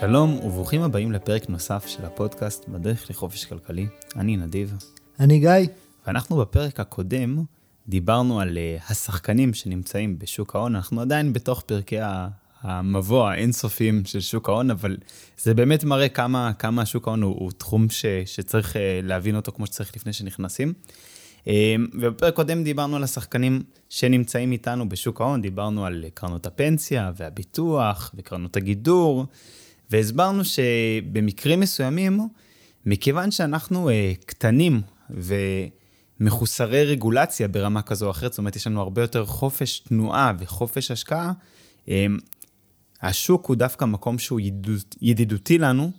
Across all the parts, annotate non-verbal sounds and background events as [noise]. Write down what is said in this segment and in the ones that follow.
שלום וברוכים הבאים לפרק נוסף של הפודקאסט בדרך לחופש כלכלי. אני נדיב. אני גיא. ואנחנו בפרק הקודם דיברנו על uh, השחקנים שנמצאים בשוק ההון. אנחנו עדיין בתוך פרקי המבוא האינסופיים של שוק ההון, אבל זה באמת מראה כמה, כמה שוק ההון הוא, הוא תחום ש, שצריך uh, להבין אותו כמו שצריך לפני שנכנסים. Uh, ובפרק קודם דיברנו על השחקנים שנמצאים איתנו בשוק ההון, דיברנו על קרנות הפנסיה והביטוח וקרנות הגידור. והסברנו שבמקרים מסוימים, מכיוון שאנחנו uh, קטנים ומחוסרי רגולציה ברמה כזו או אחרת, זאת אומרת, יש לנו הרבה יותר חופש תנועה וחופש השקעה, um, השוק הוא דווקא מקום שהוא ידידות, ידידותי לנו,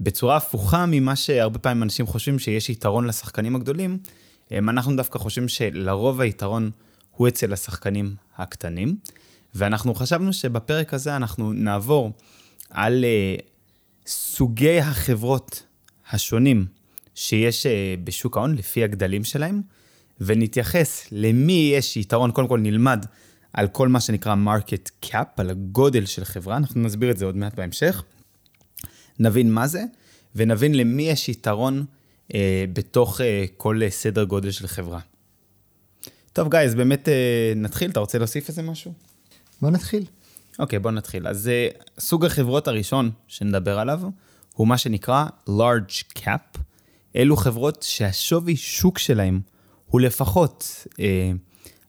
בצורה הפוכה ממה שהרבה פעמים אנשים חושבים שיש יתרון לשחקנים הגדולים, um, אנחנו דווקא חושבים שלרוב היתרון הוא אצל השחקנים הקטנים, ואנחנו חשבנו שבפרק הזה אנחנו נעבור על uh, סוגי החברות השונים שיש uh, בשוק ההון לפי הגדלים שלהם, ונתייחס למי יש יתרון, קודם כל נלמד על כל מה שנקרא market cap, על הגודל של חברה, אנחנו נסביר את זה עוד מעט בהמשך. נבין מה זה, ונבין למי יש יתרון uh, בתוך uh, כל uh, סדר גודל של חברה. טוב, גיא, אז באמת uh, נתחיל, אתה רוצה להוסיף איזה משהו? בוא נתחיל. אוקיי, okay, בוא נתחיל. אז uh, סוג החברות הראשון שנדבר עליו הוא מה שנקרא large cap. אלו חברות שהשווי שוק שלהם הוא לפחות uh, אה,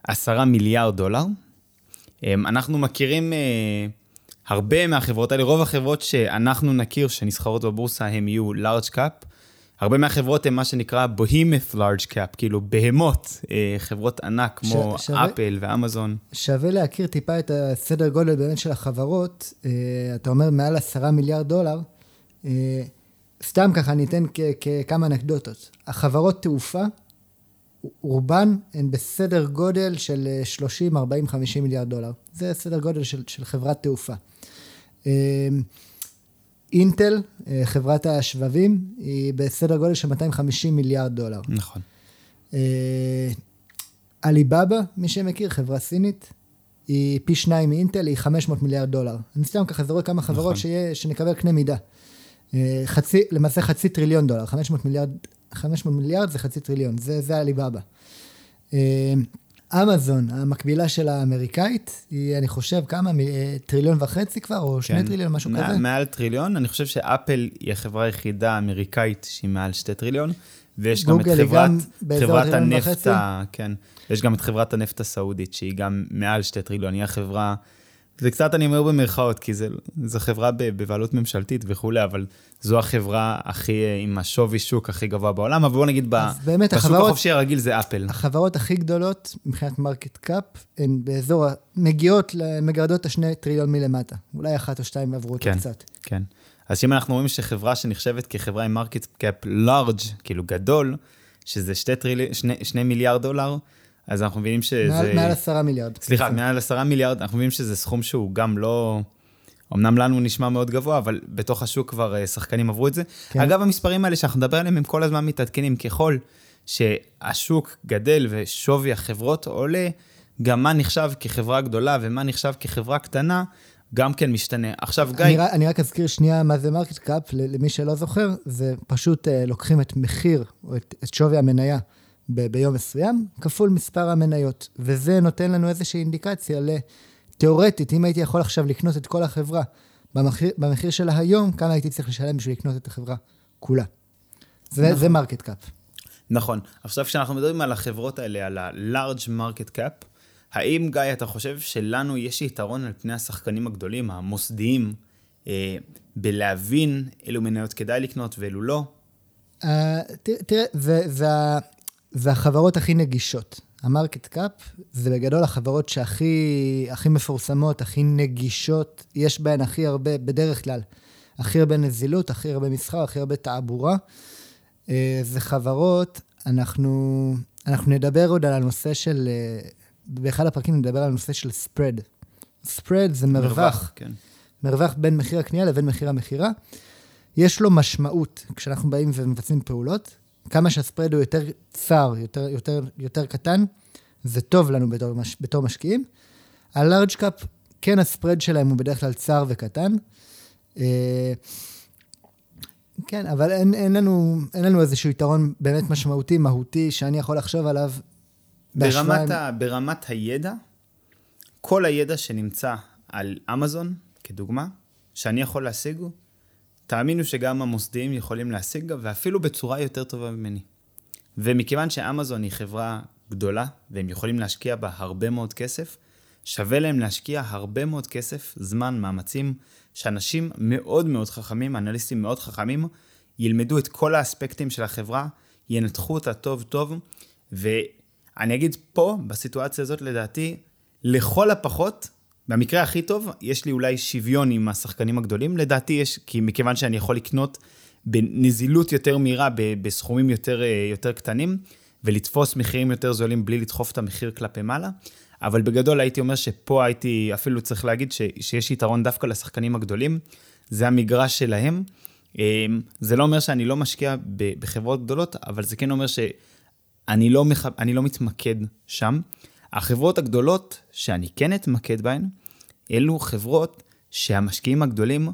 10 מיליארד דולר. Um, אנחנו מכירים uh, הרבה מהחברות האלה, רוב החברות שאנחנו נכיר שנסחרות בבורסה הם יהיו large cap. הרבה מהחברות הן מה שנקרא בהימת large cap, כאילו בהמות, אה, חברות ענק כמו ש- שווה, אפל ואמזון. שווה להכיר טיפה את הסדר גודל באמת של החברות. אה, אתה אומר מעל עשרה מיליארד דולר. אה, סתם ככה, אני אתן כמה אנקדוטות. החברות תעופה, רובן הן בסדר גודל של 30, 40, 50 מיליארד דולר. זה סדר גודל של, של חברת תעופה. אינטל, אה, חברת השבבים, היא בסדר גודל של 250 מיליארד דולר. נכון. אה, עליבאבא, מי שמכיר, חברה סינית, היא פי שניים מאינטל, היא 500 מיליארד דולר. אני סתם ככה זורק כמה חברות נכון. שיה, שנקבל קנה מידה. אה, חצי, למעשה חצי טריליון דולר, 500 מיליארד, 500 מיליארד זה חצי טריליון, זה, זה עליבאבא. אמזון, המקבילה של האמריקאית, היא, אני חושב, כמה? אה, טריליון וחצי כבר, או שני כן. טריליון, משהו מעל, כזה? מעל טריליון. אני חושב שאפל היא החברה היחידה האמריקאית שהיא מעל שתי טריליון, ויש גם את חברת, חברת הנפט, ה, כן, יש גם את חברת הנפט הסעודית, שהיא גם מעל שתי טריליון, היא החברה... זה קצת אני אומר במרכאות, כי זו חברה בבעלות ממשלתית וכולי, אבל זו החברה הכי, עם השווי שוק הכי גבוה בעולם, אבל בוא נגיד, באמת, בשוק החברות, החופשי הרגיל זה אפל. החברות הכי גדולות מבחינת market cap, הן באזור, מגיעות, מגרדות את השני טריליון מלמטה. אולי אחת או שתיים עברו אותו כן, קצת. כן. אז אם אנחנו רואים שחברה שנחשבת כחברה עם market cap large, כאילו גדול, שזה שתי, טריל... שני, שני מיליארד דולר, אז אנחנו מבינים שזה... מעל, מעל עשרה מיליארד. סליחה, מעל עשרה מיליארד, אנחנו מבינים שזה סכום שהוא גם לא... אמנם לנו נשמע מאוד גבוה, אבל בתוך השוק כבר אה, שחקנים עברו את זה. כן. אגב, המספרים האלה שאנחנו נדבר עליהם, הם כל הזמן מתעדכנים. ככל שהשוק גדל ושווי החברות עולה, גם מה נחשב כחברה גדולה ומה נחשב כחברה קטנה, גם כן משתנה. עכשיו, גיא... אני, אני רק אזכיר שנייה מה זה market cap, למי שלא זוכר, זה פשוט אה, לוקחים את מחיר, או את, את שווי המניה ב- ביום מסוים, כפול מספר המניות. וזה נותן לנו איזושהי אינדיקציה לתיאורטית, אם הייתי יכול עכשיו לקנות את כל החברה במחיר, במחיר שלה היום, כמה הייתי צריך לשלם בשביל לקנות את החברה כולה. זה, נכון. זה market cap. נכון. עכשיו, כשאנחנו מדברים על החברות האלה, על ה-large market cap, האם, גיא, אתה חושב שלנו יש יתרון על פני השחקנים הגדולים, המוסדיים, אה, בלהבין אילו מניות כדאי לקנות ואילו לא? Uh, תראה, זה, זה, החברות הכי נגישות. המרקט קאפ זה בגדול החברות שהכי הכי מפורסמות, הכי נגישות, יש בהן הכי הרבה, בדרך כלל, הכי הרבה נזילות, הכי הרבה מסחר, הכי הרבה תעבורה. אה, זה חברות, אנחנו, אנחנו נדבר עוד על הנושא של, אה, באחד הפרקים נדבר על הנושא של spread. spread זה מרווח, מרווח, כן. מרווח בין מחיר הקנייה לבין מחיר המכירה. יש לו משמעות כשאנחנו באים ומבצעים פעולות. כמה שהספרד הוא יותר צר, יותר, יותר, יותר קטן, זה טוב לנו בתור, בתור משקיעים. הלארג' קאפ, כן הספרד שלהם הוא בדרך כלל צר וקטן. אה, כן, אבל אין, אין, לנו, אין לנו איזשהו יתרון באמת משמעותי, מהותי, שאני יכול לחשוב עליו. ברמת, ה, ברמת הידע, כל הידע שנמצא על אמזון, כדוגמה, שאני יכול להשיג, תאמינו שגם המוסדיים יכולים להשיג, ואפילו בצורה יותר טובה ממני. ומכיוון שאמזון היא חברה גדולה, והם יכולים להשקיע בה הרבה מאוד כסף, שווה להם להשקיע הרבה מאוד כסף, זמן, מאמצים, שאנשים מאוד מאוד חכמים, אנליסטים מאוד חכמים, ילמדו את כל האספקטים של החברה, ינתחו אותה טוב טוב, ואני אגיד פה, בסיטואציה הזאת, לדעתי, לכל הפחות, במקרה הכי טוב, יש לי אולי שוויון עם השחקנים הגדולים, לדעתי יש, כי מכיוון שאני יכול לקנות בנזילות יותר מהירה, בסכומים יותר, אה, יותר קטנים, ולתפוס מחירים יותר זולים בלי לדחוף את המחיר כלפי מעלה. אבל בגדול הייתי אומר שפה הייתי אפילו צריך להגיד ש, שיש יתרון דווקא לשחקנים הגדולים, זה המגרש שלהם. אמ, זה לא אומר שאני לא משקיע בחברות גדולות, אבל זה כן אומר שאני לא, מח... לא מתמקד שם. החברות הגדולות שאני כן אתמקד בהן, אלו חברות שהמשקיעים הגדולים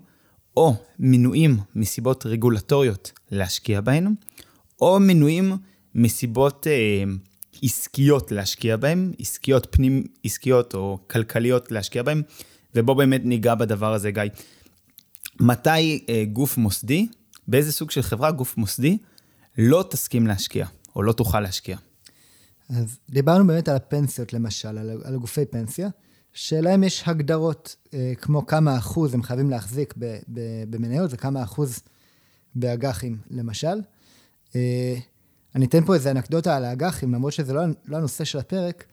או מנועים מסיבות רגולטוריות להשקיע בהן, או מנועים מסיבות אה, עסקיות להשקיע בהן, עסקיות פנים עסקיות או כלכליות להשקיע בהן, ובוא באמת ניגע בדבר הזה, גיא. מתי אה, גוף מוסדי, באיזה סוג של חברה גוף מוסדי, לא תסכים להשקיע, או לא תוכל להשקיע? אז דיברנו באמת על הפנסיות למשל, על, על גופי פנסיה, שלהם יש הגדרות, אה, כמו כמה אחוז הם חייבים להחזיק ב, ב, במניות וכמה אחוז באג"חים למשל. אה, אני אתן פה איזה אנקדוטה על האג"חים, למרות שזה לא, לא הנושא של הפרק.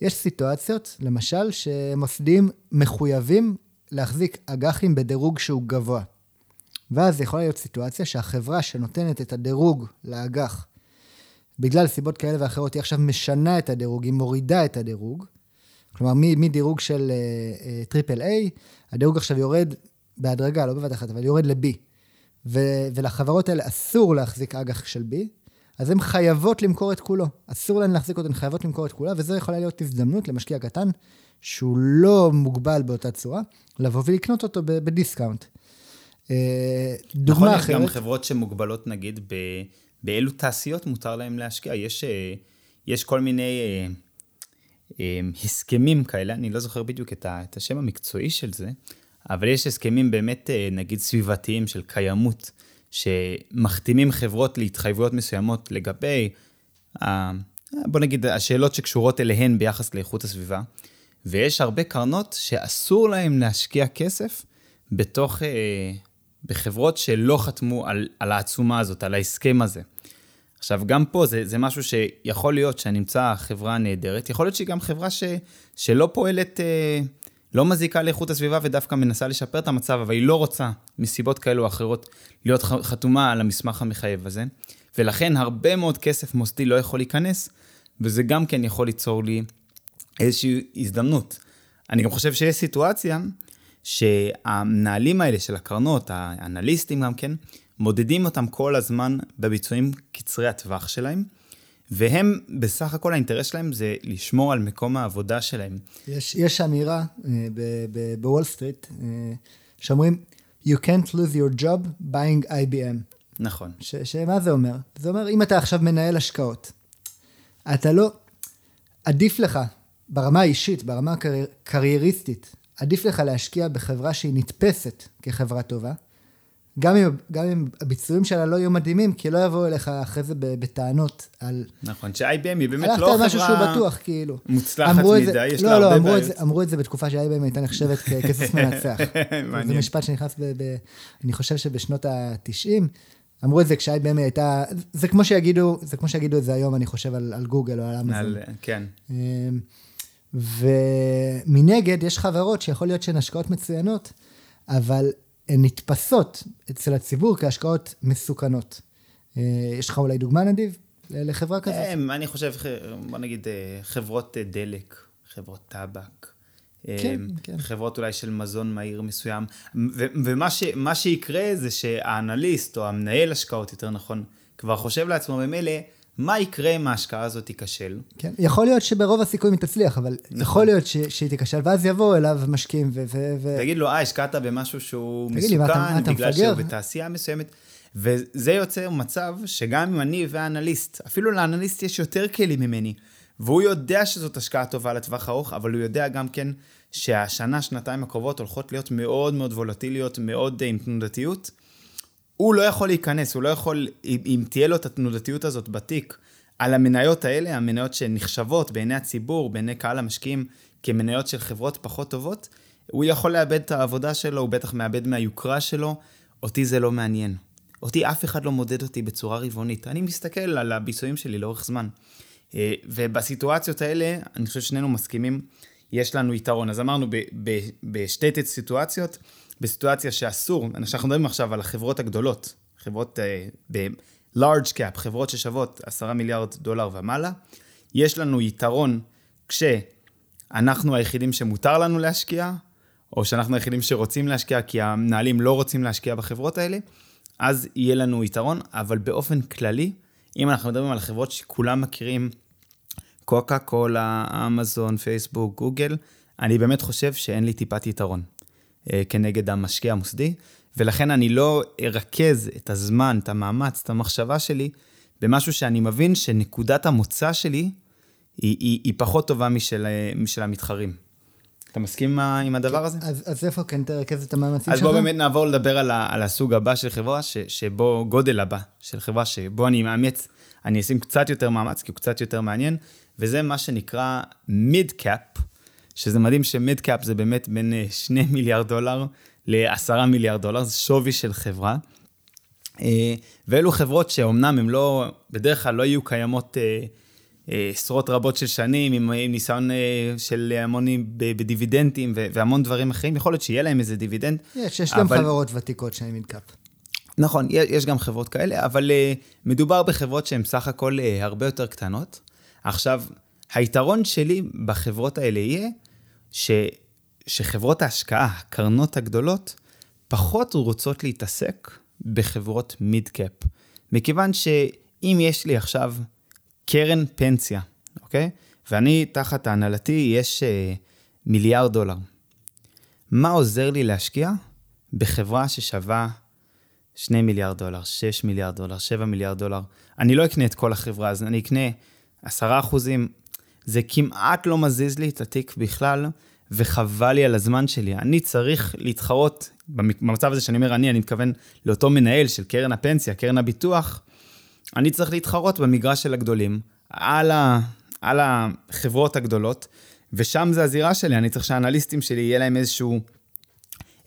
יש סיטואציות, למשל, שמוסדים מחויבים להחזיק אג"חים בדירוג שהוא גבוה. ואז יכולה להיות סיטואציה שהחברה שנותנת את הדירוג לאג"ח, בגלל סיבות כאלה ואחרות, היא עכשיו משנה את הדירוג, היא מורידה את הדירוג. כלומר, מדירוג של triple uh, A, הדירוג עכשיו יורד בהדרגה, לא בבת אחת, אבל יורד ל-B. ולחברות האלה אסור להחזיק אג"ח של B, אז הן חייבות למכור את כולו. אסור להן להחזיק אותו, הן חייבות למכור את כולה, וזו יכולה להיות הזדמנות למשקיע קטן, שהוא לא מוגבל באותה צורה, לבוא ולקנות אותו ב discount. אה, דוגמה נכון, אחרת... נכון, יש גם חברות שמוגבלות, נגיד, ב... באילו תעשיות מותר להם להשקיע. יש, אה, יש כל מיני אה, הסכמים כאלה, אני לא זוכר בדיוק את, ה... את השם המקצועי של זה, אבל יש הסכמים באמת, נגיד, סביבתיים של קיימות. שמחתימים חברות להתחייבויות מסוימות לגבי, בוא נגיד, השאלות שקשורות אליהן ביחס לאיכות הסביבה, ויש הרבה קרנות שאסור להן להשקיע כסף בתוך, אה, בחברות שלא חתמו על, על העצומה הזאת, על ההסכם הזה. עכשיו, גם פה זה, זה משהו שיכול להיות שנמצא חברה נהדרת, יכול להיות שהיא גם חברה ש, שלא פועלת... אה, לא מזיקה לאיכות הסביבה ודווקא מנסה לשפר את המצב, אבל היא לא רוצה, מסיבות כאלו או אחרות, להיות חתומה על המסמך המחייב הזה. ולכן הרבה מאוד כסף מוסדי לא יכול להיכנס, וזה גם כן יכול ליצור לי איזושהי הזדמנות. אני גם חושב שיש סיטואציה שהמנהלים האלה של הקרנות, האנליסטים גם כן, מודדים אותם כל הזמן בביצועים קצרי הטווח שלהם. והם, בסך הכל האינטרס שלהם זה לשמור על מקום העבודה שלהם. יש, יש אמירה uh, בוול סטריט, uh, שאומרים, you can't lose your job buying IBM. נכון. ש, שמה זה אומר? זה אומר, אם אתה עכשיו מנהל השקעות, אתה לא, עדיף לך, ברמה האישית, ברמה הקרייריסטית, עדיף לך להשקיע בחברה שהיא נתפסת כחברה טובה, גם אם, גם אם הביצועים שלה לא יהיו מדהימים, כי לא יבואו אליך אחרי זה בטענות על... נכון, ש-IBM היא באמת לא חברה... הלכת על משהו שהוא בטוח, כאילו. מוצלחת מדי, זה, יש לא, לה לא, הרבה בעיות. לא, אמרו את זה בתקופה ש-IBM הייתה נחשבת [laughs] כסוס מנצח. מעניין. זה משפט שנכנס, ב, ב, אני חושב שבשנות ה-90, אמרו את זה כש-IBM הייתה... זה כמו שיגידו, זה כמו שיגידו את זה היום, אני חושב, על, על גוגל או על אמזון. כן. ומנגד, יש חברות שיכול להיות שהן השקעות מצוינות, אבל הן נתפסות אצל הציבור כהשקעות מסוכנות. אה, יש לך אולי דוגמה, נדיב, לחברה כזאת? אני חושב, בוא נגיד, אה, חברות אה, דלק, חברות טבק. כן, כן. חברות אולי של מזון מהיר מסוים. ומה ש, שיקרה זה שהאנליסט, או המנהל השקעות, יותר נכון, כבר חושב לעצמו, ממילא, מה יקרה אם ההשקעה הזאת תיכשל? כן, יכול להיות שברוב הסיכויים היא תצליח, אבל נכון. יכול להיות ש, שהיא תיכשל, ואז יבואו אליו משקיעים ו... תגיד לו, אה, השקעת במשהו שהוא מסוכן, לי, אתה, אתה בגלל? שהוא בתעשייה מסוימת. וזה יוצר מצב שגם אם אני והאנליסט, אפילו לאנליסט יש יותר כלים ממני, והוא יודע שזאת השקעה טובה לטווח ארוך, אבל הוא יודע גם כן שהשנה, שנתיים הקרובות הולכות להיות מאוד מאוד וולטיליות, מאוד עם תנודתיות. הוא לא יכול להיכנס, הוא לא יכול, אם תהיה לו את התנודתיות הזאת בתיק, על המניות האלה, המניות שנחשבות בעיני הציבור, בעיני קהל המשקיעים, כמניות של חברות פחות טובות, הוא יכול לאבד את העבודה שלו, הוא בטח מאבד מהיוקרה שלו. אותי זה לא מעניין. אותי אף אחד לא מודד אותי בצורה רבעונית. אני מסתכל על הביצועים שלי לאורך זמן. אה, ובסיטואציות האלה, אני חושב ששנינו מסכימים, יש לנו יתרון. אז אמרנו בשתי סיטואציות, בסיטואציה שאסור, אנחנו מדברים עכשיו על החברות הגדולות, חברות uh, ב-large cap, חברות ששוות 10 מיליארד דולר ומעלה, יש לנו יתרון כשאנחנו היחידים שמותר לנו להשקיע, או שאנחנו היחידים שרוצים להשקיע כי המנהלים לא רוצים להשקיע בחברות האלה, אז יהיה לנו יתרון, אבל באופן כללי, אם אנחנו מדברים על חברות שכולם מכירים, קוקה קולה, אמזון, פייסבוק, גוגל, אני באמת חושב שאין לי טיפת יתרון. אה, כנגד המשקיע המוסדי, ולכן אני לא ארכז את הזמן, את המאמץ, את המחשבה שלי, במשהו שאני מבין שנקודת המוצא שלי היא, היא, היא פחות טובה משל, אה, משל המתחרים. אתה מסכים עם הדבר הזה? אז, אז איפה כן תרכז את המאמצים שלך? אז בואו באמת נעבור לדבר על, ה, על הסוג הבא של חברה, ש, שבו, גודל הבא של חברה, שבו אני מאמץ, אני אשים קצת יותר מאמץ, כי הוא קצת יותר מעניין, וזה מה שנקרא mid cap, שזה מדהים ש mid cap זה באמת בין 2 [laughs] מיליארד דולר ל-10 מיליארד דולר, זה שווי של חברה. אה, ואלו חברות שאומנם הן לא, בדרך כלל לא יהיו קיימות אה, אה, עשרות רבות של שנים, עם, עם ניסיון של המונים בדיבידנדים והמון דברים אחרים, יכול להיות שיהיה להם איזה דיבידנד. יש, יש אבל... גם חברות ותיקות שהן mid cap. נכון, יש גם חברות כאלה, אבל מדובר בחברות שהן סך הכל הרבה יותר קטנות. עכשיו, היתרון שלי בחברות האלה יהיה ש, שחברות ההשקעה, הקרנות הגדולות, פחות רוצות להתעסק בחברות מיד קאפ. מכיוון שאם יש לי עכשיו קרן פנסיה, אוקיי? ואני, תחת ההנהלתי, יש uh, מיליארד דולר. מה עוזר לי להשקיע בחברה ששווה 2 מיליארד דולר, 6 מיליארד דולר, 7 מיליארד דולר? אני לא אקנה את כל החברה, אז אני אקנה 10 אחוזים, זה כמעט לא מזיז לי את התיק בכלל, וחבל לי על הזמן שלי. אני צריך להתחרות, במצב הזה שאני אומר אני, אני מתכוון לאותו מנהל של קרן הפנסיה, קרן הביטוח, אני צריך להתחרות במגרש של הגדולים, על, ה, על החברות הגדולות, ושם זה הזירה שלי, אני צריך שהאנליסטים שלי יהיה להם איזשהו,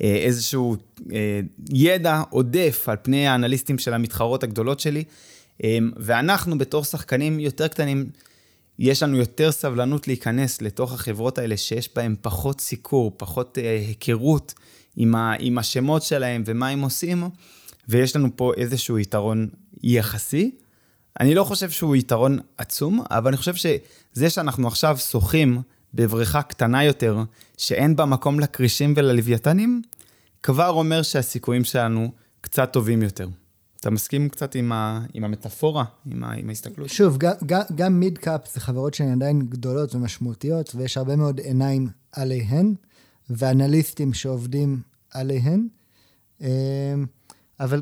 אה, איזשהו אה, ידע עודף על פני האנליסטים של המתחרות הגדולות שלי, אה, ואנחנו בתור שחקנים יותר קטנים, יש לנו יותר סבלנות להיכנס לתוך החברות האלה שיש בהן פחות סיקור, פחות אה, היכרות עם, ה, עם השמות שלהם ומה הם עושים, ויש לנו פה איזשהו יתרון יחסי. אני לא חושב שהוא יתרון עצום, אבל אני חושב שזה שאנחנו עכשיו שוחים בבריכה קטנה יותר, שאין בה מקום לכרישים וללוויתנים, כבר אומר שהסיכויים שלנו קצת טובים יותר. אתה מסכים קצת עם, ה, עם המטאפורה, עם, ה, עם ההסתכלות? שוב, גם, גם, גם מיד קאפ זה חברות שהן עדיין גדולות ומשמעותיות, ויש הרבה מאוד עיניים עליהן, ואנליסטים שעובדים עליהן. אמ, אבל,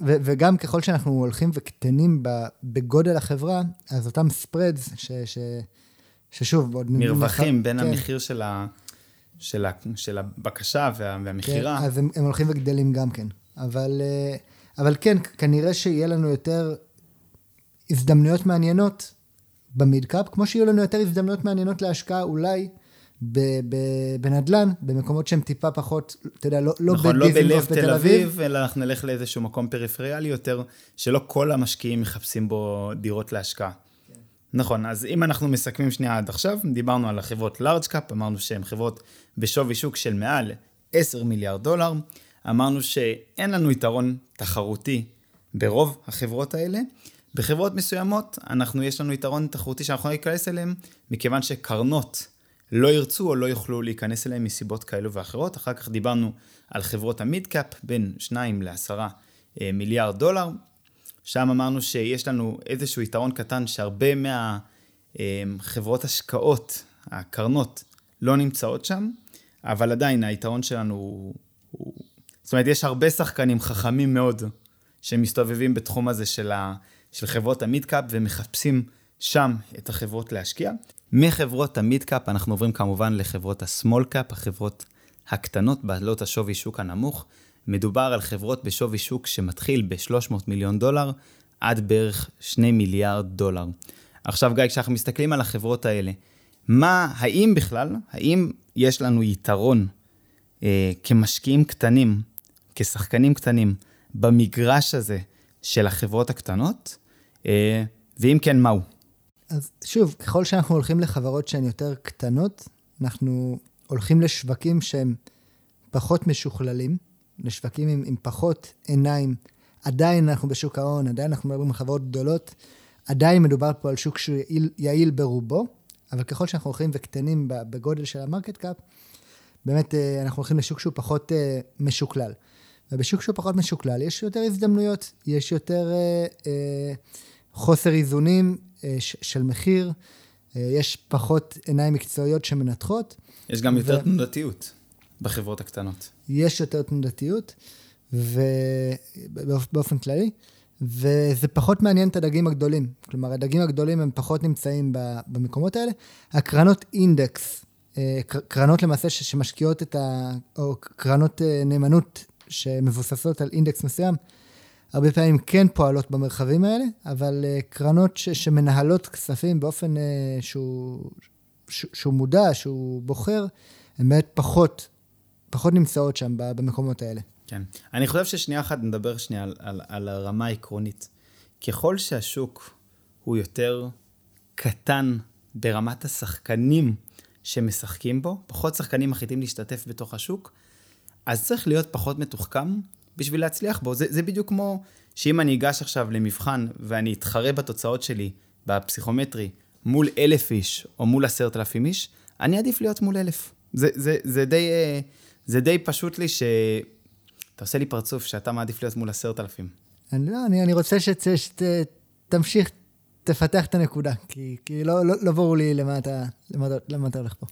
ו, וגם ככל שאנחנו הולכים וקטנים בגודל החברה, אז אותם ספרדס, ש, ש, ששוב, עוד... מרווחים בין כן. המחיר של, ה, של, ה, של הבקשה וה, והמכירה. כן, אז הם, הם הולכים וגדלים גם כן. אבל... Uh, אבל כן, כנראה שיהיה לנו יותר הזדמנויות מעניינות במידקאפ, כמו שיהיו לנו יותר הזדמנויות מעניינות להשקעה אולי בנדל"ן, במקומות שהם טיפה פחות, אתה יודע, לא, לא נכון, לא בלב תל אביב, אלא אנחנו נלך לאיזשהו מקום פריפריאלי יותר, שלא כל המשקיעים מחפשים בו דירות להשקעה. כן. נכון, אז אם אנחנו מסכמים שנייה עד עכשיו, דיברנו על החברות large cap, אמרנו שהן חברות בשווי שוק של מעל 10 מיליארד דולר. אמרנו שאין לנו יתרון תחרותי ברוב החברות האלה. בחברות מסוימות, אנחנו, יש לנו יתרון תחרותי שאנחנו להיכנס אליהן, מכיוון שקרנות לא ירצו או לא יוכלו להיכנס אליהן מסיבות כאלו ואחרות. אחר כך דיברנו על חברות המיד קאפ, בין 2 ל-10 מיליארד דולר, שם אמרנו שיש לנו איזשהו יתרון קטן שהרבה מהחברות השקעות, הקרנות, לא נמצאות שם, אבל עדיין היתרון שלנו. הוא... זאת אומרת, יש הרבה שחקנים חכמים מאוד שמסתובבים בתחום הזה של, ה... של חברות המידקאפ ומחפשים שם את החברות להשקיע. מחברות המידקאפ אנחנו עוברים כמובן לחברות הסמול קאפ, החברות הקטנות, בעלות השווי שוק הנמוך. מדובר על חברות בשווי שוק שמתחיל ב-300 מיליון דולר עד בערך 2 מיליארד דולר. עכשיו גיא, כשאנחנו מסתכלים על החברות האלה, מה, האם בכלל, האם יש לנו יתרון אה, כמשקיעים קטנים, כשחקנים קטנים, במגרש הזה של החברות הקטנות? אה, ואם כן, מהו? אז שוב, ככל שאנחנו הולכים לחברות שהן יותר קטנות, אנחנו הולכים לשווקים שהם פחות משוכללים, לשווקים עם, עם פחות עיניים. עדיין אנחנו בשוק ההון, עדיין אנחנו מדברים על חברות גדולות, עדיין מדובר פה על שוק שהוא יעיל, יעיל ברובו, אבל ככל שאנחנו הולכים וקטנים בגודל של ה market cap, באמת אה, אנחנו הולכים לשוק שהוא פחות אה, משוקלל. ובשוק שהוא פחות משוקלל יש יותר הזדמנויות, יש יותר אה, אה, חוסר איזונים אה, של מחיר, אה, יש פחות עיניים מקצועיות שמנתחות. יש גם יותר ו... תנודתיות בחברות הקטנות. יש יותר תנודתיות, ובאופן כללי, וזה פחות מעניין את הדגים הגדולים. כלומר, הדגים הגדולים הם פחות נמצאים במקומות האלה. הקרנות אינדקס, אה, קרנות למעשה שמשקיעות את ה... או קרנות נאמנות שמבוססות על אינדקס מסוים, הרבה פעמים כן פועלות במרחבים האלה, אבל uh, קרנות ש, שמנהלות כספים באופן uh, שהוא, ש, שהוא מודע, שהוא בוחר, הן באמת פחות, פחות נמצאות שם במקומות האלה. כן. אני חושב ששנייה אחת נדבר שנייה על, על, על הרמה העקרונית. ככל שהשוק הוא יותר קטן ברמת השחקנים שמשחקים בו, פחות שחקנים מחליטים להשתתף בתוך השוק, אז צריך להיות פחות מתוחכם בשביל להצליח בו. זה, זה בדיוק כמו שאם אני אגש עכשיו למבחן ואני אתחרה בתוצאות שלי בפסיכומטרי מול אלף איש או מול עשרת אלפים איש, אני עדיף להיות מול אלף. זה, זה, זה, די, אה, זה די פשוט לי ש... אתה עושה לי פרצוף שאתה מעדיף להיות מול עשרת אלפים. אני לא, אני, אני רוצה שתמשיך, תפתח את הנקודה, כי, כי לא, לא, לא ברור לי למה אתה, למה, למה אתה הולך פה.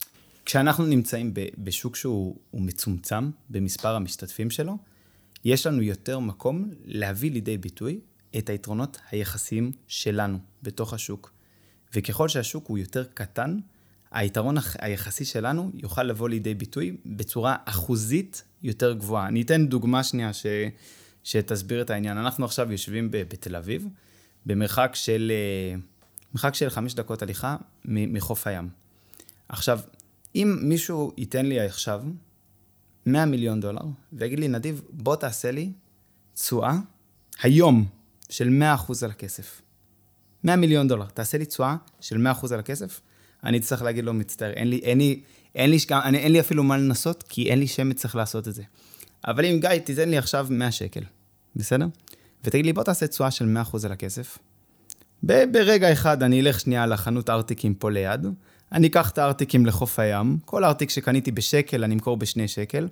כשאנחנו נמצאים בשוק שהוא מצומצם במספר המשתתפים שלו, יש לנו יותר מקום להביא לידי ביטוי את היתרונות היחסיים שלנו בתוך השוק. וככל שהשוק הוא יותר קטן, היתרון היחסי שלנו יוכל לבוא לידי ביטוי בצורה אחוזית יותר גבוהה. אני אתן דוגמה שנייה ש... שתסביר את העניין. אנחנו עכשיו יושבים בתל אביב, במרחק של, אה, מרחק של חמש דקות הליכה מחוף הים. עכשיו, אם מישהו ייתן לי עכשיו 100 מיליון דולר, ויגיד לי, נדיב, בוא תעשה לי תשואה היום של 100% על הכסף. 100 מיליון דולר, תעשה לי תשואה של 100% על הכסף, אני צריך להגיד לו, מצטער, אין לי, אין לי, אין לי, אין, אין לי אפילו מה לנסות, כי אין לי שמץ צריך לעשות את זה. אבל אם גיא, תיתן לי עכשיו 100 שקל, בסדר? ותגיד לי, בוא תעשה תשואה של 100% על הכסף. ברגע אחד אני אלך שנייה לחנות ארטיקים פה ליד, אני אקח את הארטיקים לחוף הים, כל ארטיק שקניתי בשקל אני אמכור בשני שקל,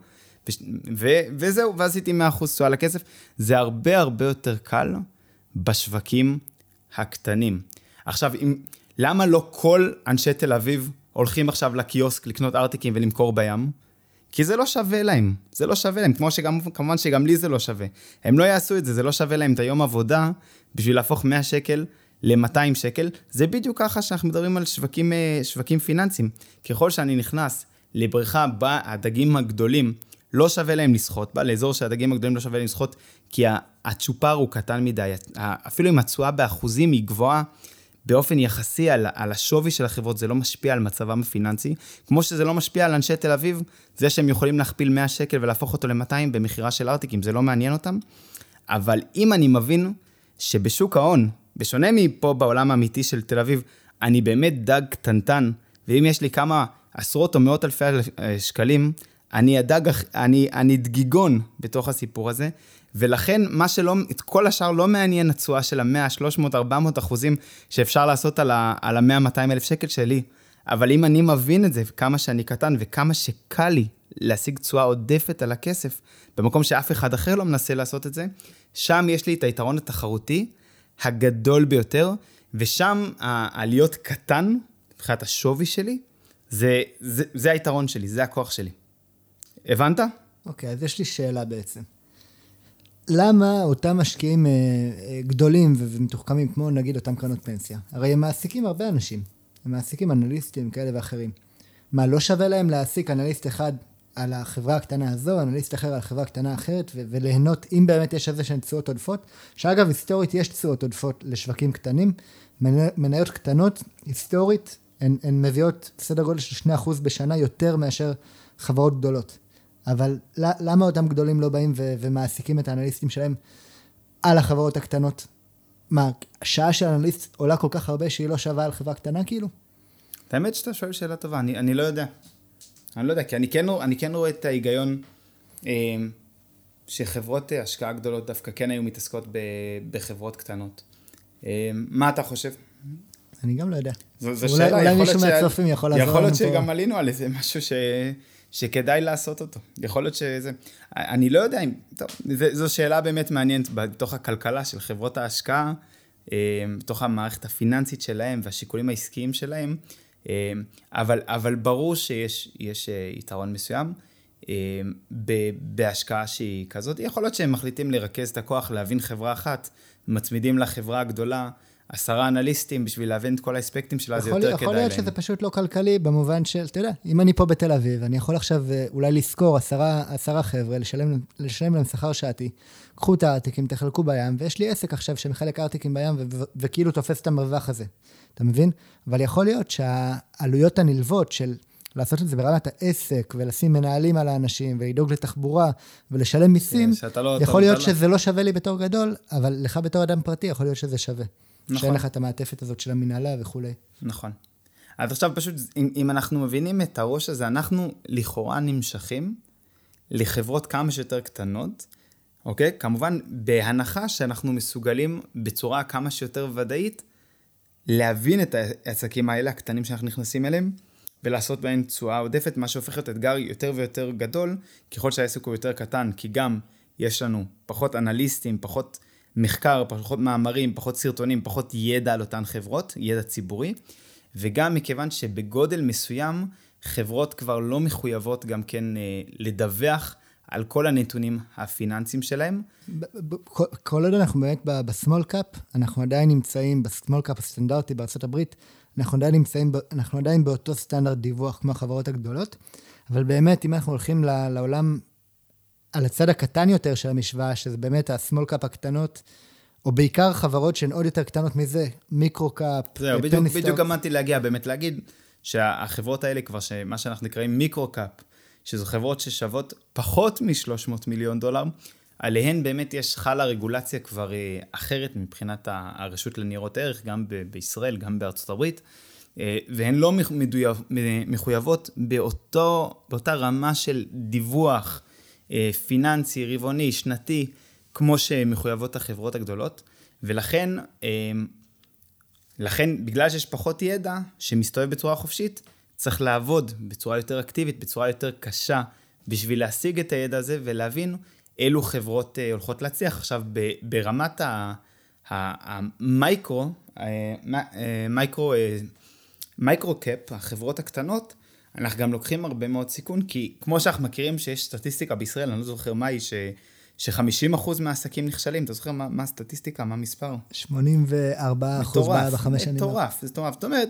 ו- וזהו, ועשיתי 100% תשואה לכסף. זה הרבה הרבה יותר קל בשווקים הקטנים. עכשיו, אם, למה לא כל אנשי תל אביב הולכים עכשיו לקיוסק לקנות ארטיקים ולמכור בים? כי זה לא שווה להם, זה לא שווה להם, כמו שגם, כמובן שגם לי זה לא שווה. הם לא יעשו את זה, זה לא שווה להם את היום עבודה בשביל להפוך 100 שקל ל-200 שקל, זה בדיוק ככה שאנחנו מדברים על שווקים, אה, שווקים פיננסיים. ככל שאני נכנס לבריכה בה הדגים הגדולים לא שווה להם לשחות בה, לאזור שהדגים הגדולים לא שווה להם לשחות, כי הצ'ופר הוא קטן מדי, אפילו אם התשואה באחוזים היא גבוהה, באופן יחסי על, על השווי של החברות, זה לא משפיע על מצבם הפיננסי, כמו שזה לא משפיע על אנשי תל אביב, זה שהם יכולים להכפיל 100 שקל ולהפוך אותו ל-200 במכירה של ארטיקים, זה לא מעניין אותם. אבל אם אני מבין שבשוק ההון, בשונה מפה בעולם האמיתי של תל אביב, אני באמת דג קטנטן, ואם יש לי כמה עשרות או מאות אלפי שקלים, אני הדג, אני, אני דגיגון בתוך הסיפור הזה, ולכן מה שלא, את כל השאר לא מעניין התשואה של ה-100, 300, 400 אחוזים שאפשר לעשות על ה-100, 200 אלף שקל שלי. אבל אם אני מבין את זה, כמה שאני קטן וכמה שקל לי להשיג תשואה עודפת על הכסף, במקום שאף אחד אחר לא מנסה לעשות את זה, שם יש לי את היתרון התחרותי הגדול ביותר, ושם הלהיות קטן, מבחינת השווי שלי, זה, זה, זה היתרון שלי, זה הכוח שלי. הבנת? אוקיי, okay, אז יש לי שאלה בעצם. למה אותם משקיעים אה, אה, גדולים ומתוחכמים, כמו נגיד אותם קרנות פנסיה, הרי הם מעסיקים הרבה אנשים, הם מעסיקים אנליסטים כאלה ואחרים. מה, לא שווה להם להעסיק אנליסט אחד על החברה הקטנה הזו, אנליסט אחר על חברה קטנה אחרת, ו- וליהנות, אם באמת יש איזה שהן תשואות עודפות, שאגב, היסטורית יש תשואות עודפות לשווקים קטנים, מניות קטנות, היסטורית, הן, הן מביאות סדר גודל של 2% בשנה יותר מאשר חברות גדולות. אבל למה אותם גדולים לא באים ו- ומעסיקים את האנליסטים שלהם על החברות הקטנות? מה, שעה של אנליסט עולה כל כך הרבה שהיא לא שווה על חברה קטנה כאילו? האמת שאתה שואל שאלה טובה, אני, אני לא יודע. אני לא יודע, כי אני כן, אני כן רואה את ההיגיון אה, שחברות אה, השקעה גדולות דווקא כן היו מתעסקות ב, בחברות קטנות. אה, מה אתה חושב? אני גם לא יודע. זו, זו אולי, שאלה, אולי מישהו מהצופים יכול לעזור לנו פה. יכול להיות שגם עלינו על איזה משהו ש... שכדאי לעשות אותו. יכול להיות שזה... אני לא יודע אם... טוב, זה, זו שאלה באמת מעניינת בתוך הכלכלה של חברות ההשקעה, אה, בתוך המערכת הפיננסית שלהם והשיקולים העסקיים שלהם, אה, אבל, אבל ברור שיש אה, יתרון מסוים. בהשקעה שהיא כזאת. יכול להיות שהם מחליטים לרכז את הכוח, להבין חברה אחת, מצמידים לחברה הגדולה, עשרה אנליסטים בשביל להבין את כל האספקטים שלה, זה יותר כדאי להם. יכול להיות שזה פשוט לא כלכלי במובן של, אתה יודע, אם אני פה בתל אביב, אני יכול עכשיו אה, אולי לשכור עשרה, עשרה חבר'ה, לשלם, לשלם להם שכר שעתי, קחו את הארטיקים, תחלקו בים, ויש לי עסק עכשיו שמחלק ארטיקים בים וכאילו תופס את המרווח הזה. אתה מבין? אבל יכול להיות שהעלויות הנלוות של... לעשות את זה ברמת העסק, ולשים מנהלים על האנשים, ולדאוג לתחבורה, ולשלם מיסים, לא, יכול להיות לא. שזה לא שווה לי בתור גדול, אבל לך בתור אדם פרטי יכול להיות שזה שווה. נכון. שאין לך את המעטפת הזאת של המנהלה וכולי. נכון. אז עכשיו פשוט, אם, אם אנחנו מבינים את הראש הזה, אנחנו לכאורה נמשכים לחברות כמה שיותר קטנות, אוקיי? כמובן, בהנחה שאנחנו מסוגלים בצורה כמה שיותר ודאית להבין את העסקים האלה, הקטנים שאנחנו נכנסים אליהם, ולעשות בהם תשואה עודפת, מה שהופך להיות אתגר יותר ויותר גדול, ככל שהעסק הוא יותר קטן, כי גם יש לנו פחות אנליסטים, פחות מחקר, פחות מאמרים, פחות סרטונים, פחות ידע על אותן חברות, ידע ציבורי, וגם מכיוון שבגודל מסוים חברות כבר לא מחויבות גם כן אה, לדווח על כל הנתונים הפיננסיים שלהם. כל עוד אנחנו באמת ב small cap, אנחנו עדיין נמצאים ב small cap הסטנדרטי בארה"ב, אנחנו עדיין נמצאים, אנחנו עדיין באותו סטנדרט דיווח כמו החברות הגדולות, אבל באמת, אם אנחנו הולכים לעולם על הצד הקטן יותר של המשוואה, שזה באמת ה-small cap הקטנות, או בעיקר חברות שהן עוד יותר קטנות מזה, micro-cap, זהו, בדיוק, בדיוק עמדתי להגיע, באמת להגיד שהחברות האלה כבר, מה שאנחנו נקראים micro-cap, שזו חברות ששוות פחות מ-300 מיליון דולר, עליהן באמת יש, חלה רגולציה כבר אה, אחרת מבחינת הרשות לניירות ערך, גם ב- בישראל, גם בארצות הברית, אה, והן לא מחויבות באותו, באותה רמה של דיווח, פיננסי, רבעוני, שנתי, כמו שמחויבות החברות הגדולות, ולכן, אה, לכן, בגלל שיש פחות ידע שמסתובב בצורה חופשית, צריך לעבוד בצורה יותר אקטיבית, בצורה יותר קשה, בשביל להשיג את הידע הזה ולהבין אילו חברות אה, הולכות להצליח. עכשיו, ברמת ה micro, micro, micro cap, החברות הקטנות, אנחנו גם לוקחים הרבה מאוד סיכון, כי כמו שאנחנו מכירים שיש סטטיסטיקה בישראל, אני לא זוכר מה היא, ש... ש-50% מהעסקים נכשלים, אתה זוכר מה, מה הסטטיסטיקה, מה המספר? 84 אחוז בחמש שנים. מטורף, זה מטורף. זאת אומרת,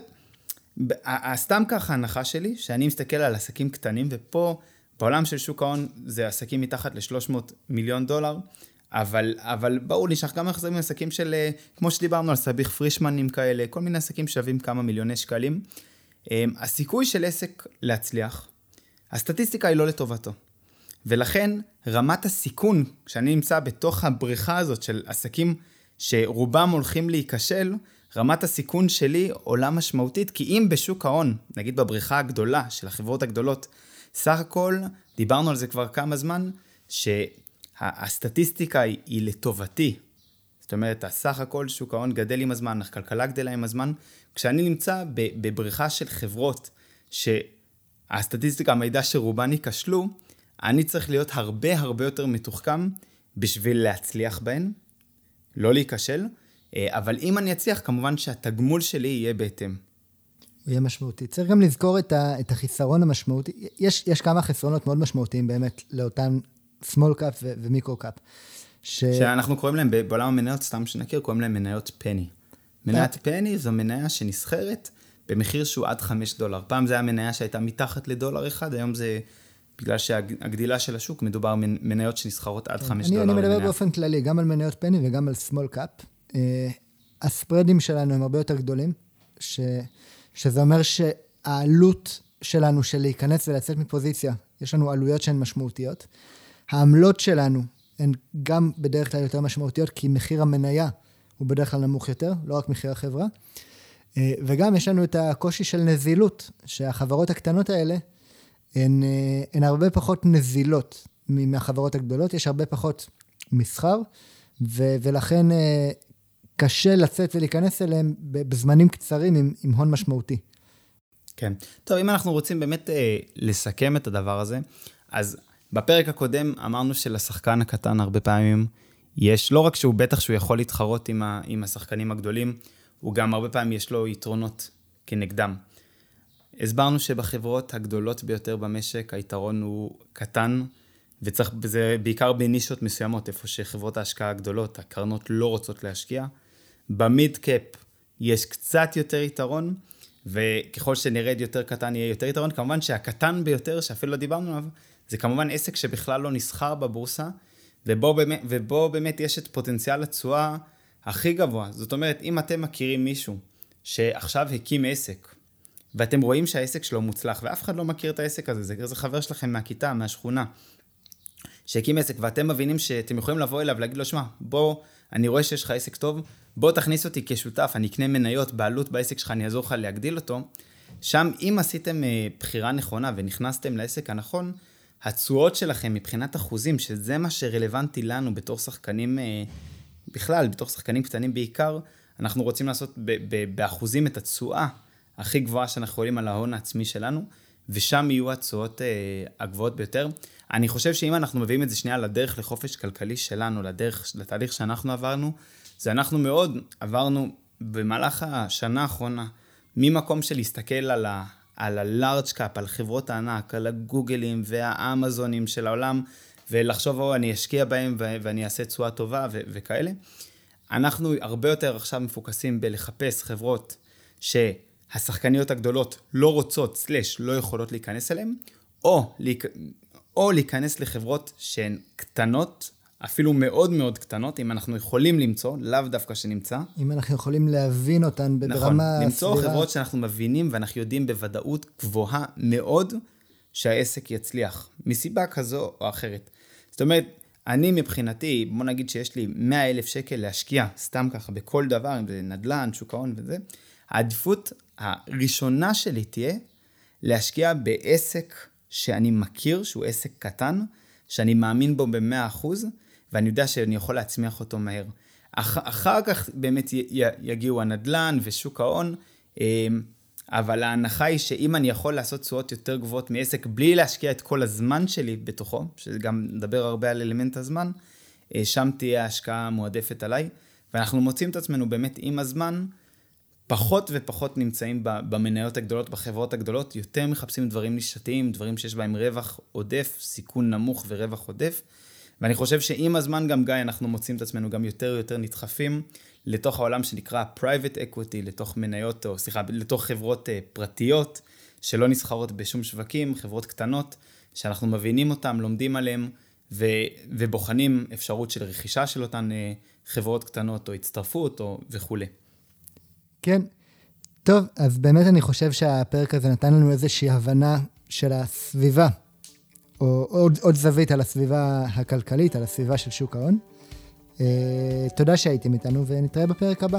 סתם ככה הנחה שלי, שאני מסתכל על עסקים קטנים, ופה בעולם של שוק ההון זה עסקים מתחת ל-300 מיליון דולר, אבל, אבל ברור לי שאנחנו גם מחזירים עסקים של, אה, כמו שדיברנו על סביח פרישמנים כאלה, כל מיני עסקים שווים כמה מיליוני שקלים. אמ, הסיכוי של עסק להצליח, הסטטיסטיקה היא לא לטובתו. ולכן רמת הסיכון, כשאני נמצא בתוך הבריכה הזאת של עסקים שרובם הולכים להיכשל, רמת הסיכון שלי עולה משמעותית, כי אם בשוק ההון, נגיד בבריכה הגדולה של החברות הגדולות, סך הכל, דיברנו על זה כבר כמה זמן, שהסטטיסטיקה היא, היא לטובתי. זאת אומרת, הסך הכל שוק ההון גדל עם הזמן, הכלכלה גדלה עם הזמן, כשאני נמצא בבריכה של חברות שהסטטיסטיקה מעידה שרובן ייכשלו, אני צריך להיות הרבה הרבה יותר מתוחכם בשביל להצליח בהן, לא להיכשל, אבל אם אני אצליח, כמובן שהתגמול שלי יהיה בהתאם. הוא יהיה משמעותי. צריך גם לזכור את, ה, את החיסרון המשמעותי. יש, יש כמה חסרונות מאוד משמעותיים באמת לאותם small cap ומיקרו קאפ. ש... שאנחנו קוראים להם, בעולם המניות, סתם שנכיר, קוראים להם מניות פני. מניית פני זו מניה שנסחרת במחיר שהוא עד 5 דולר. פעם זה היה מניה שהייתה מתחת לדולר אחד, היום זה, בגלל שהגדילה של השוק, מדובר מניות שנסחרות עד 5 אני, דולר. אני מדבר באופן כללי, גם על מניות פני וגם על small cap. Uh, הספרדים שלנו הם הרבה יותר גדולים, ש... שזה אומר שהעלות שלנו של להיכנס ולצאת מפוזיציה, יש לנו עלויות שהן משמעותיות. העמלות שלנו הן גם בדרך כלל יותר משמעותיות, כי מחיר המניה הוא בדרך כלל נמוך יותר, לא רק מחיר החברה. אה, וגם יש לנו את הקושי של נזילות, שהחברות הקטנות האלה הן, אה, הן הרבה פחות נזילות מהחברות הגדולות, יש הרבה פחות מסחר, ו, ולכן אה, קשה לצאת ולהיכנס אליהם בזמנים קצרים עם, עם הון משמעותי. כן. טוב, אם אנחנו רוצים באמת אה, לסכם את הדבר הזה, אז בפרק הקודם אמרנו שלשחקן הקטן הרבה פעמים יש, לא רק שהוא בטח שהוא יכול להתחרות עם, ה, עם השחקנים הגדולים, הוא גם הרבה פעמים יש לו יתרונות כנגדם. הסברנו שבחברות הגדולות ביותר במשק היתרון הוא קטן, וצריך, זה בעיקר בנישות מסוימות, איפה שחברות ההשקעה הגדולות, הקרנות לא רוצות להשקיע. במיד קאפ יש קצת יותר יתרון, וככל שנרד יותר קטן יהיה יותר יתרון. כמובן שהקטן ביותר, שאפילו לא דיברנו עליו, זה כמובן עסק שבכלל לא נסחר בבורסה, ובו באמת, ובו באמת יש את פוטנציאל התשואה הכי גבוה. זאת אומרת, אם אתם מכירים מישהו שעכשיו הקים עסק, ואתם רואים שהעסק שלו מוצלח, ואף אחד לא מכיר את העסק הזה, זה, זה חבר שלכם מהכיתה, מהשכונה, שהקים עסק, ואתם מבינים שאתם יכולים לבוא אליו ולהגיד לו, שמע, בוא, אני רואה שיש לך עסק טוב, בוא תכניס אותי כשותף, אני אקנה מניות, בעלות בעסק שלך, אני אעזור לך להגדיל אותו. שם, אם עשיתם אה, בחירה נכונה ונכנסתם לעסק הנכון, התשואות שלכם מבחינת אחוזים, שזה מה שרלוונטי לנו בתור שחקנים, אה, בכלל, בתור שחקנים קטנים בעיקר, אנחנו רוצים לעשות באחוזים את התשואה הכי גבוהה שאנחנו יכולים על ההון העצמי שלנו, ושם יהיו התשואות אה, הגבוהות ביותר. אני חושב שאם אנחנו מביאים את זה שנייה לדרך לחופש כלכלי שלנו, לדרך, לתהליך שאנחנו עברנו, זה אנחנו מאוד עברנו במהלך השנה האחרונה, ממקום של להסתכל על ה... על ה-large cap, על חברות הענק, על הגוגלים והאמזונים של העולם, ולחשוב, או, אני אשקיע בהם ואני אעשה תשואה טובה ו- וכאלה. אנחנו הרבה יותר עכשיו מפוקסים בלחפש חברות שהשחקניות הגדולות לא רוצות, סלש, לא יכולות להיכנס אליהן, או. או להיכנס לחברות שהן קטנות, אפילו מאוד מאוד קטנות, אם אנחנו יכולים למצוא, לאו דווקא שנמצא. אם אנחנו יכולים להבין אותן ברמה נכון, סבירה. למצוא סבירה. חברות שאנחנו מבינים ואנחנו יודעים בוודאות גבוהה מאוד שהעסק יצליח, מסיבה כזו או אחרת. זאת אומרת, אני מבחינתי, בוא נגיד שיש לי 100 אלף שקל להשקיע, סתם ככה, בכל דבר, אם זה נדל"ן, שוק ההון וזה, העדיפות הראשונה שלי תהיה להשקיע בעסק שאני מכיר, שהוא עסק קטן, שאני מאמין בו ב-100%, ואני יודע שאני יכול להצמיח אותו מהר. אח, אחר כך באמת י, י, יגיעו הנדל"ן ושוק ההון, אמ, אבל ההנחה היא שאם אני יכול לעשות תשואות יותר גבוהות מעסק בלי להשקיע את כל הזמן שלי בתוכו, שגם נדבר הרבה על אלמנט הזמן, אה, שם תהיה ההשקעה המועדפת עליי, ואנחנו מוצאים את עצמנו באמת עם הזמן, פחות ופחות נמצאים במניות הגדולות, בחברות הגדולות, יותר מחפשים דברים נישתיים, דברים שיש בהם רווח עודף, סיכון נמוך ורווח עודף. ואני חושב שעם הזמן גם, גיא, אנחנו מוצאים את עצמנו גם יותר ויותר נדחפים לתוך העולם שנקרא private equity, לתוך מניות, או סליחה, לתוך חברות uh, פרטיות, שלא נסחרות בשום שווקים, חברות קטנות, שאנחנו מבינים אותן, לומדים עליהן, ו- ובוחנים אפשרות של רכישה של אותן uh, חברות קטנות, או הצטרפות, או וכולי. כן. טוב, אז באמת אני חושב שהפרק הזה נתן לנו איזושהי הבנה של הסביבה או עוד, עוד זווית על הסביבה הכלכלית, על הסביבה של שוק ההון. Uh, תודה שהייתם איתנו ונתראה בפרק הבא.